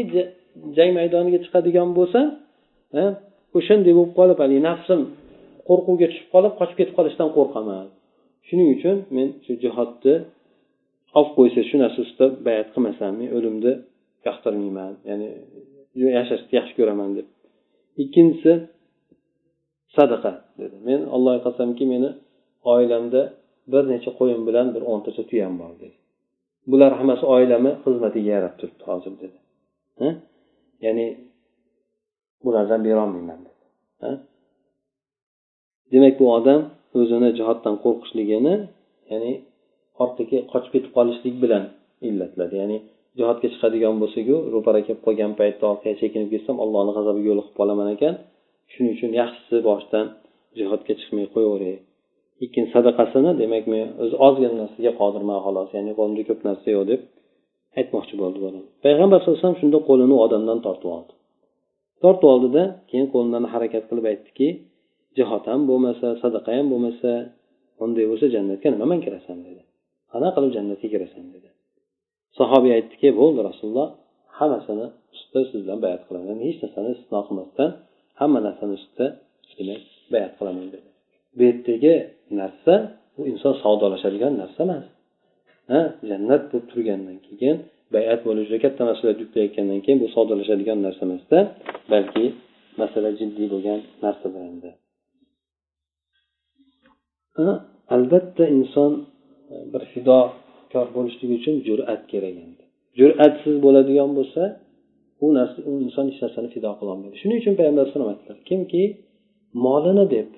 S1: jang maydoniga chiqadigan bo'lsa o'shanday bo'lib qolib haligi nafsim qo'rquvga tushib qolib qochib ketib qolishdan qo'rqaman. Shuning uchun men shu jihodni olib qo'ysa shu narsa ustida bayat qilmasam men o'limni yoqtirmayman. Ya'ni yashashni yaxshi ko'raman deb. Ikkinchisi sadaqa dedi. Men allohga qasamki meni oilamda bir necha qo'yim bilan bir o'ntacha tuyam bor dedi. Bular hammasi oilamni xizmatiga yarab turibdi hozir dedi. Ya'ni bulardan berolmayman dedi. Demak bu odam o'zini jihoddan qo'rqishligini ya'ni orqaga qochib ketib qolishlik bilan illatladi ya'ni jihodga chiqadigan bo'lsaku ro'para kelib qolgan paytda orqaga chekinib ketsam allohni g'azabiga yo'liqib qolaman ekan. Shuning uchun yaxshisi boshdan jihodga chiqmay qo'yaveray. Ikkinchi sadaqasini demak men o'zi ozgina narsaga qodirman xolos ya'ni qo'limda ko'p narsa yo'q deb aytmoqchi bo'ldi bola payg'ambar sallallohu alayhi vasallam shunda qo'lini u odamdan tortib oldi. Tortib oldida keyin qo'lini harakat qilib aytdiki jihod ham bo'lmasa sadaqa ham bo'lmasa unday bo'lsa jannatga nimaman kirasan dedi. Qanaqa qilib jannatga kirasan dedi. Sahobiy aytdiki bo'ldi rasululloh hammasini ustida siz bilan bayat qilaman. Hech narsani istisno qilmasdan hamma narsani ustida demak bayat qilaman dedi. Bu yerdagi narsa bu inson savdolashadigan narsa emas. Ha jannat bo'lib turgandan keyin bayat bo'lib juda katta masala yuklayotgandan keyin bu sodirlashadigan narsa emasda balki masala jiddiy bo'lgan narsadir endi. Albatta inson e, bir fidokor bo'lishligi uchun jur'at kerak endi. Jur'atsiz bo'ladigan bo'lsa u narsa u inson hech narsani fido qilolmaydi shuning uchun payg'ambar alayhisalom aytdilar kimki molini deb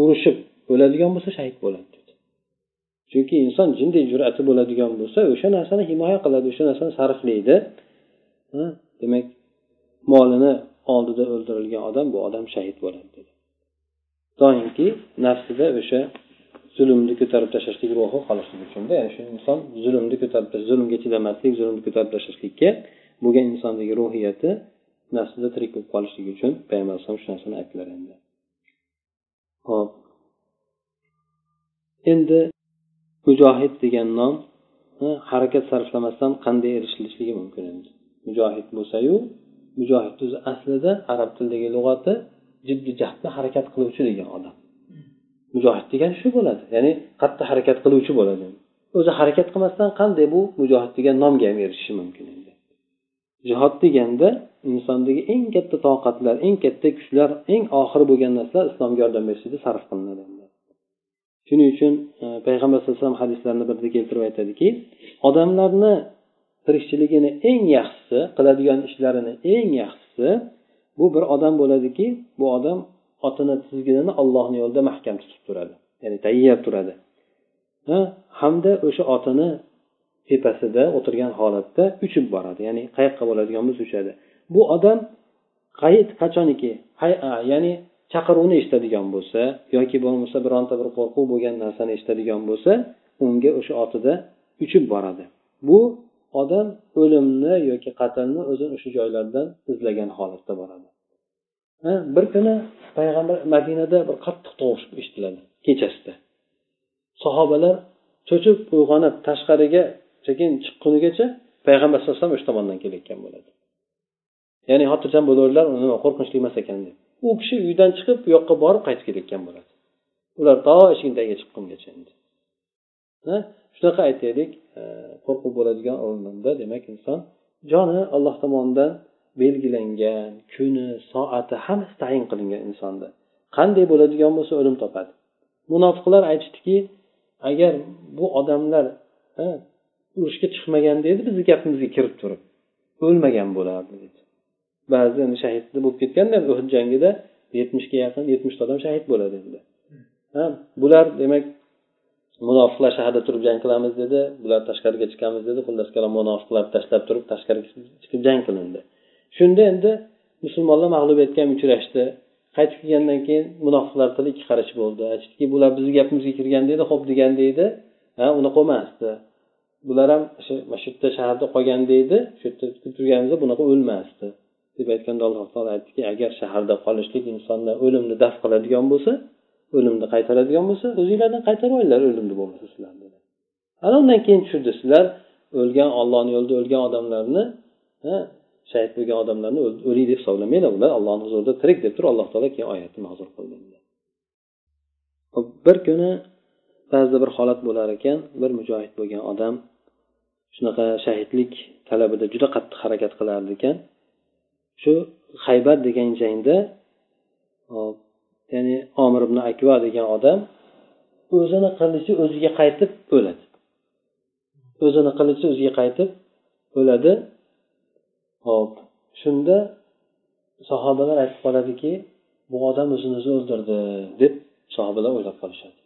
S1: urushib o'ladigan bo'lsa shahid bo'ladi. Chunki inson jinday jur'ati bo'ladigan bo'lsa o'sha narsani himoya qiladi o'sha narsani sarflaydi. Demak molini oldida o'ldirilgan odam bu odam shahid bo'ladi dedi. Doimki nafsida o'sha zulmni ko'tarib tashlashlik ruhi qolishligi uchunda ya'ni shu inson zulmni ko'tarib zulmga chidamaslik zulmni ko'tarib tashlashlikka bo'lgan insondagi ruhiyati nafsida tirik bo'lib qolishligi uchun payg'ambar alayhisalom shu narsani aytdilar endi. Hop. Endi mujohid degan nom harakat sarflamasdan qanday erishilishligi mumkin endi. Mujohid bo'lsayu mujohid o'zi aslida arab tilidagi lug'ati jiddiy jahdda harakat qiluvchi degan odam. Mujohid degan shu bo'ladi. Ya'ni qattiq harakat qiluvchi bo'ladi. O'zi harakat qilmasdan qanday bu mujohid degan nomga ham erishishi mumkin endi. Jihod deganda insondagi eng katta toqatlar eng katta kuchlar eng oxiri bo'lgan narsalar islomga yordam berishda sarf qilinadi. Shuning uchun e, payg'ambar sallallohu alayhi vasallam hadislarni birida keltirib aytadiki odamlarni tirikchiligini eng yaxshisi qiladigan ishlarini eng yaxshisi bu bir odam bo'ladiki bu odam otini tizginini ollohni yo'lida mahkam tutib turadi. Ya'ni tayyor turadi. Ha hamda o'sha otini tepasida o'tirgan holatda uchib boradi. Ya'ni qayoqqa bo'ladigan bo'lsa uchadi. Bu odam qayt qachoniki? Ya'ni chaqiruvni eshitadigan bo'lsa yoki bo'lmasa bironta bir qo'rquv bo'lgan narsani eshitadigan bo'lsa unga o'sha otida uchib boradi. Bu odam o'limni yoki qatlni o'zini o'sha joylardan izlagan holatda boradi. Bir kuni payg'ambar madinada bir qattiq tovush eshitiladi kechasida. Sahobalar cho'chib uyg'onib tashqariga sekin chiqqunigacha payg'ambar sallallohu alayhi vasallam o'sha tomondan kelayotgan bo'ladi. Ya'ni xotirjam bo'laverdilar nima qo'rqinchli emas ekan deb. U kishi uydan chiqib bu yoqqa borib qaytib kelayotgan bo'ladi. Ular to eshikni tagiga chiqqungacha endi. Shunaqa aytaylik e, qo'rquv bo'ladigan o'rinda demak inson joni alloh tomonidan belgilangan kuni soati hammasi tayin qilingan insonda. Qanday bo'ladigan bo'lsa o'lim topadi. Munofiqlar aytishdiki agar bu odamlar urushga chiqmaganda edi bizni gapimizga kirib turib o'lmagan bo'lardi dedi ba'zi endi shahid bo'lib ketganda uhud jangida yetmishga yaqin yetmishta odam shahid bo'ladi endi ha bular demak munofiqlar shaharda turib jang qilamiz dedi. Bular tashqariga chiqamiz dedi. Xullas kalom munofiqlarni tashlab turib tashqariga chiqib jang qilindi. Shunda endi musulmonlar mag'lubiyatga ham uchrashdi. Qaytib kelgandan keyin munofiqlar tili ikki qarich bo'ldi. Aytishdiki bular bizni gapimizga kirganda edi ho'p deganda edi ha unaqa emasdi bular ham mana shu yerda shaharda qolganda edi shu yerda turganimizda bunaqa o'lmasdi. Deb aytganda alloh taolo aytdiki agar shaharda qolishlik insonni o'limni daf qiladigan bo'lsa o'limni qaytaradigan bo'lsa o'zinglardan qaytarib olinglar o'limni bo'lmasa sizlarni ana undan keyin tushirdi sizlar o'lgan ollohni yo'lida o'lgan odamlarni shahid bo'lgan odamlarni o'lik deb hisoblamanglar ular allohni huzurida tirik deb turib alloh taolo keyin oyatni nozil qildi bir kuni ba'zida bir holat bo'lar ekan bir mujohid bo'lgan odam shunaqa shahidlik talabida juda qattiq harakat qilardi ekan. Shu haybat degan jangda ya'ni omir ibn akva degan odam o'zini qilichi o'ziga qaytib o'ladi. O'zini qilichi o'ziga qaytib o'ladi. Hop shunda sahobalar aytib qoladiki bu odam o'zini o'zi o'ldirdi deb sahobalar o'ylab qolishadi.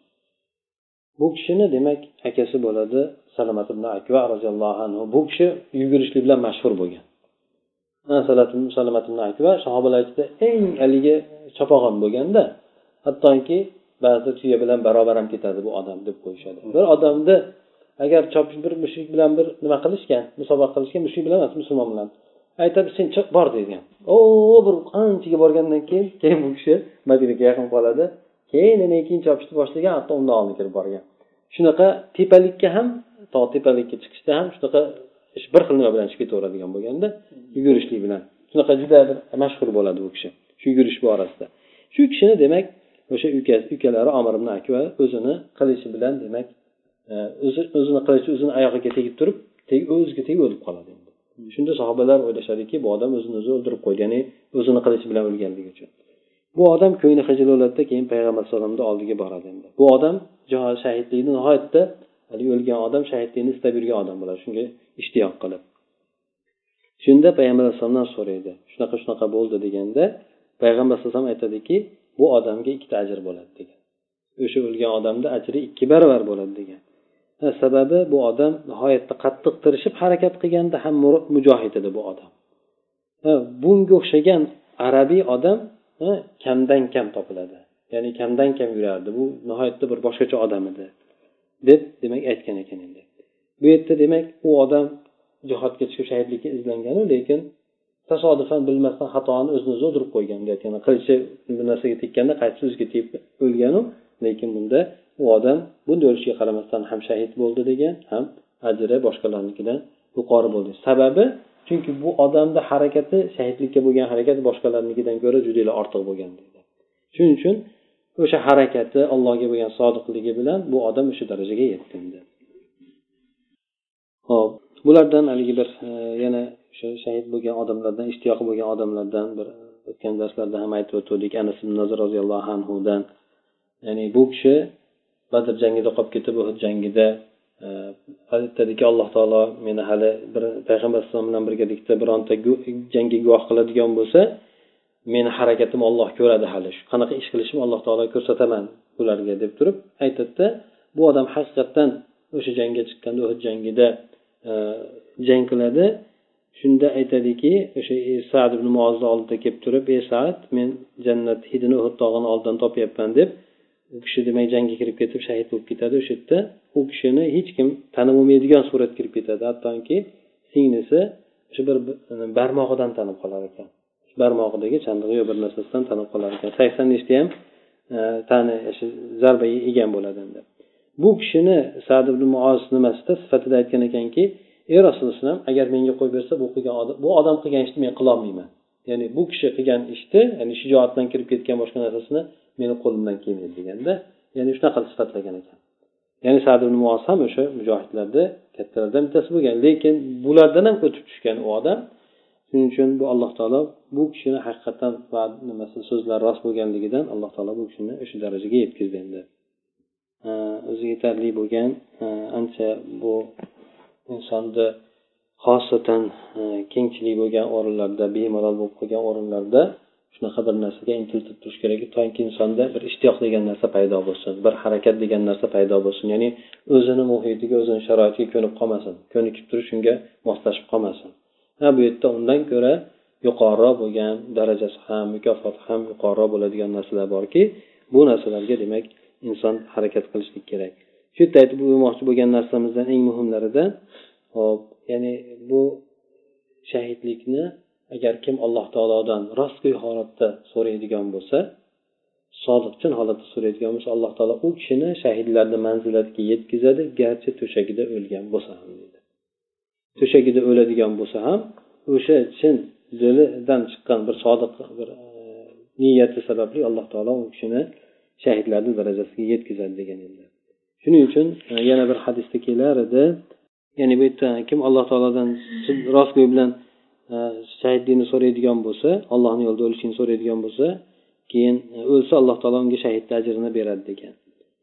S1: Bu kishini demak akasi bo'ladi salomat ibn akva roziyallohu anhu. Bu kishi yugurishlik bilan mashhur bo'lgan. Sahobalar ichida eng haligi chopag'on bo'lganda hattoki ba'zida tuya bilan barobar ham ketadi bu odam deb qo'yishadi. Bir odamni agar chopish bir mushuk bilan bir nima qilishgan musobaqa qilishgan mushuk bilan emas musulmon bilan aytadi sen chiq bor degan o bir qanchaga borgandan keyin [laughs] keyin bu kishi madinaga yaqin qoladi. Keyin keyin chopishni boshlagan hatto undan oldin kirib borgan. Shunaqa tepalikka ham tog' tepalikka chiqishda ham shunaqa bir xil nima bilan chiqib ketaveradigan bo'lganda yugurishlik bilan. Shunaqa juda bir mashhur bo'ladi bu kishi shu yugurish borasida. Shu kishini demak o'sha ukalari omir ibn akva o'zini qilichi bilan demak e, o'zi o'zini qilichi o'zini oyog'iga tegib turib o'ziga tegib o'lib qoladi shunda sahobalar o'ylashadiki bu odam o'zini o'zi o'ldirib qo'ydi ya'ni o'zini qilichi bilan o'lganligi uchun. Bu odam ko'ngli xijil bo'ladida keyin payg'ambar alayhisalomni oldiga boradi endi. Bu odam shahidlikni nihoyatda haligi o'lgan odam shahidlikni istab yurgan odam bo'ladi shunga ishtiyoq qilib. Shunda payg'ambar alayhissalomdan so'raydi shunaqa shunaqa bo'ldi deganda payg'ambar alayhisalom aytadiki bu odamga ikkita ajr bo'ladi degan. O'sha o'lgan odamni ajri ikki barobar bo'ladi degan. Sababi bu odam nihoyatda qattiq tirishib harakat qilganda ham mujohid edi bu odam. Bunga o'xshagan arabiy odam kamdan kam topiladi. Ya'ni kamdan kam yurardi. Bu nihoyatda bir boshqacha odam edi. Deb demak aytgan ekan endi. Bu yerda demak u odam jihodga chiqib shahidlikka izlanganu lekin tasodifan bilmasdan xatoni o'zini o'zi o'ldirib qo'ygan deyotgan qilichi bir narsaga tekkanda qaytib o'ziga tegib o'lganu lekin bunda u odam bunday o'lishiga qaramasdan ham shahid bo'ldi degan ham ajri boshqalarnikidan yuqori bo'ldi. Sababi chunki bu odamni harakati shahidlikka bo'lgan harakat boshqalarnikidan ko'ra judayla ortiq bo'lgan. Deydi shuning uchun o'sha harakati allohga bo'lgan sodiqligi bilan bu odam o'sha darajaga yetdi ho'p bulardan haligi bir e, yana o'sha shahid bo'lgan odamlardan ishtiyoqi bo'lgan odamlardan bir o'tgan darslarda ham aytib o'tgandik anas ibn nazir roziyallohu anhudan. Ya'ni bu kishi badr jangida qolib ketib uhud jangida e, aytadiki alloh taolo meni hali bir payg'ambar alayhisalom bilan birgalikda bironta jangga guvoh qiladigan bo'lsa meni harakatimni olloh ko'radi hali. Shu qanaqa ish qilishimni alloh taolo ko'rsataman ularga deb turib aytadida bu odam haqiqatdan o'sha jangga chiqqanda uhud jangida e, jang qiladi. Shunda aytadiki o'sha e, sad ibn muozni oldida kelib turib ey saad men jannat hidini uhud tog'ini oldidan topyapman deb u kishi demak jangga kirib ketib shahid bo'lib ketadi. O'sha yerda u kishini hech kim tanib bo'lmaydigan surat kirib ketadi. Hattoki singlisi o'sha bir e, barmog'idan tanib qolar ekan. Barmog'idagi chandig'i yo bir narsasidan tanib qolar ekan sakson nechta ham e, tani shu zarbaga yegan bo'ladi endi. Bu kishini sad ibn muoz nimasida sifatida aytgan ekanki ey rasululloh agar menga qo'yib bersa bu qilgan odam bu odam qilgan ishni men qilolmayman. Ya'ni bu kishi qilgan ishni ya'ni shijoat bilan kirib ketgan boshqa narsasini meni qo'limdan kelmaydi deganda ya'ni shunaqa sifatlagan ekan. Ya'ni sad ibn muos ham o'sha mujohidlarni kattalardan bittasi bo'lgan. Lekin bulardan ham o'tib tushgan u odam shuning uchun bu alloh taolo bu kishini haqiqatdan nimasi so'zlari rost bo'lganligidan alloh taolo bu kishini o'sha darajaga yetkazdi endi. O'zi yetarli bo'lgan ancha bu insonni xosatan kengchilik bo'lgan o'rinlarda bemalol bo'lib qolgan o'rinlarda shunaqa bir narsaga intilib turish kerak toki insonda bir ishtiyoq degan narsa paydo bo'lsin bir harakat degan narsa paydo bo'lsin. Ya'ni o'zini muhitiga o'zini sharoitiga ko'nib qolmasin ko'nikib turib shunga moslashib qolmasin. Ha bu yerda undan ko'ra yuqoriroq bo'lgan darajasi ham mukofoti ham yuqoriroq bo'ladigan narsalar borki bu narsalarga demak inson harakat qilishlik kerak. Shu yerda aytib o'tmoqchi bo'lgan narsamizdan eng muhimlarida hop ya'ni bu shahidlikni agar kim alloh taolodan rostgo'y holatda so'raydigan bo'lsa sodiqchin holatda so'raydigan bo'lsa alloh taolo u kishini shahidlarni manzilatiga yetkazadi garchi to'shagida o'lgan bo'lsa ham. To'shagida o'ladigan bo'lsa ham o'sha chin dilidan chiqqan bir sodiq bir e, niyati sababli alloh taolo u kishini shahidlarni darajasiga yetkazadi degan endi. Shuning uchun e, yana bir hadisda kelar edi. Ya'ni bu yerda kim alloh taolodan rostgo'y bilan e, shahidlikni so'raydigan bo'lsa allohni yo'lida o'lishni so'raydigan bo'lsa keyin e, o'lsa alloh taolo unga shahidni ajrini beradi degan.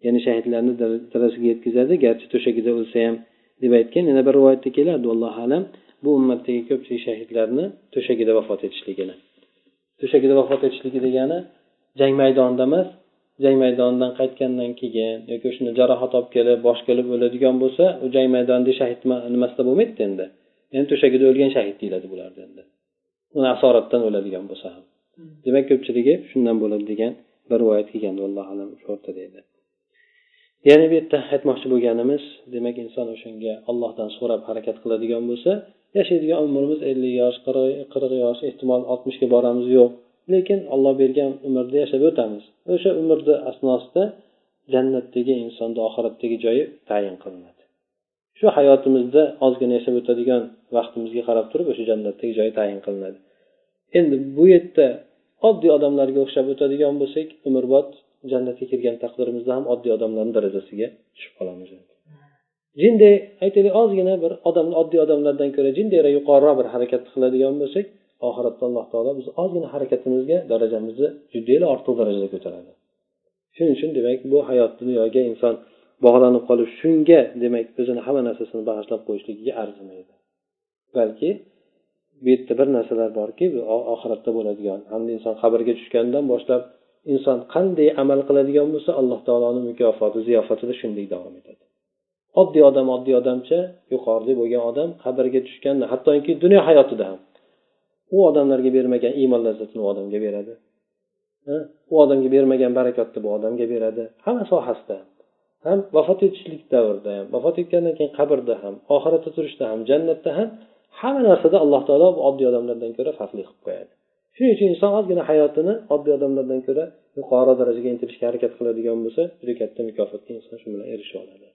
S1: Ya'ni shahidlarni darajasiga yetkazadi garchi to'shagida o'lsa ham deb aytgan yana bir rivoyatda keladi allohu alam. Bu ummatdagi ko'pchilik shahidlarni to'shagida vafot etishligini. To'shagida vafot etishligi degani jang maydonida emas jang maydonidan qaytgandan keyin yoki shuni jarohat olib kelib bosh kelib o'ladigan bo'lsa u jang maydonida shahid nimasida bo'lmaydida endi. Endi to'shagida o'lgan shahid deyiladi bularni endi. Uni asoratdan o'ladigan bo'lsa ham. Demak ko'pchiligi shundan bo'ladi degan bir rivoyat kelgan allohu alam shu o'rtada edi yana bu yerda aytmoqchi bo'lganimiz demak inson o'shanga ollohdan so'rab harakat qiladigan bo'lsa yashaydigan umrimiz ellik yosh qirq yosh ehtimol oltmishga boramiz yo'q. Lekin olloh bergan umrda yashab o'tamiz. O'sha umrni asnosida jannatdagi insonni oxiratdagi joyi tayin qilinadi. Shu hayotimizda ozgina yashab o'tadigan vaqtimizga qarab turib o'sha jannatdagi joyi tayin qilinadi. Endi bu yerda oddiy odamlarga o'xshab o'tadigan bo'lsak umrbod jannatga kirgan taqdirimizda ham oddiy odamlarni darajasiga tushib qolamiz. Jinday aytaylik ozgina bir odam oddiy odamlardan ko'ra jindayroq yuqoriroq bir harakat qiladigan bo'lsak oxiratda alloh taolo bizni ozgina harakatimizga darajamizni judayam ortiq darajada ko'taradi. Shuning uchun demak bu hayot dunyoga inson bog'lanib qolib shunga demak o'zini hamma narsasini bag'ishlab qo'yishligiga arzimaydi. Balki bu yerda bir narsalar borki oxiratda bo'ladigan hamda inson qabrga tushgandan boshlab inson qanday amal qiladigan bo'lsa alloh taoloni mukofoti ziyofatida shunday davom etadi. Oddiy odam oddiy odamcha yuqorida bo'lgan odam qabrga tushganda hattoki dunyo hayotida ham. U odamlarga bermagan iymon lazzatini u odamga beradi. U odamga bermagan barakotni bu odamga beradi. Hamma sohasida ham. Vafot etishlik davrida ham vafot etgandan keyin qabrda ham oxiratda turishda ham jannatda ham hamma narsada alloh taolo oddiy odamlardan ko'ra farqli qilib qo'yadi. Shuning uchun inson ozgina hayotini oddiy odamlardan ko'ra yuqori darajaga intilishga harakat qiladigan bo'lsa juda katta mukofotga inson shu bilan erishib oladi.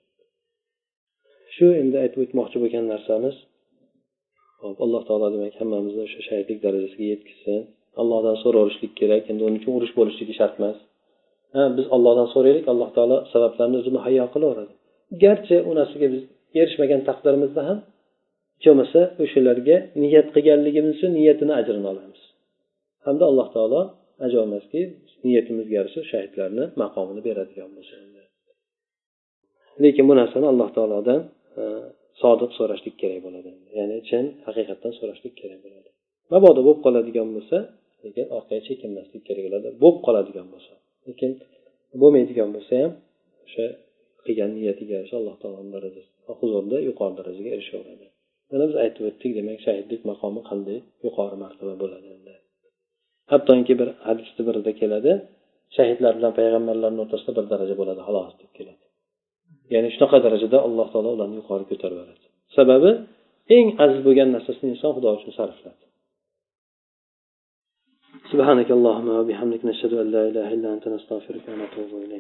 S1: Shu endi aytib o'tmoqchi bo'lgan narsamiz hop alloh taolo demak hammamizni o'sha shahidlik darajasiga yetkazsin allohdan so'raverishlik kerak endi uning uchun urush bo'lishligi shart emas. Ha biz ollohdan so'raylik alloh taolo sabablarni o'zi muhayyo qilaveradi. Garchi u narsaga biz erishmagan taqdirimizda ham hech bo'lmasa o'shalarga niyat qilganligimiz uchun niyatini ajrini olamiz. Hamda alloh taolo ajab emaski niyatimizga yarasha shahidlarni maqomini beradigan bo'lsa lekin bu narsani alloh taolodan e, sodiq so'rashlik kerak bo'ladi. Ya'ni chin haqiqatdan so'rashlik kerak bo'ladi. Mabodo bo'lib qoladigan bo'lsa lekin orqaga chekinmaslik kerak bo'ladi. Bo'lib qoladigan bo'lsa. Lekin bo'lmaydigan bo'lsa ham o'sha qilgan niyatiga yarasha alloh taoloni darajasi huzurida yuqori darajaga erishaveradi. Mana biz aytib o'tdik demak shahidlik maqomi qanday? Yuqori martaba bo'ladi. endi hattoki bir hadisni birida keladi shahidlar bilan payg'ambarlarni o'rtasida bir daraja bo'ladi xolos deb keladi ya'ni shunaqa darajada alloh taolo ularni yuqori ko'tarib yuboradi sababi eng aziz bo'lgan narsasini inson xudo uchun sarfladi سبحانك اللهم وبحمدك نشهد أن لا إله إلا أنت نستغفرك ونتوب إليك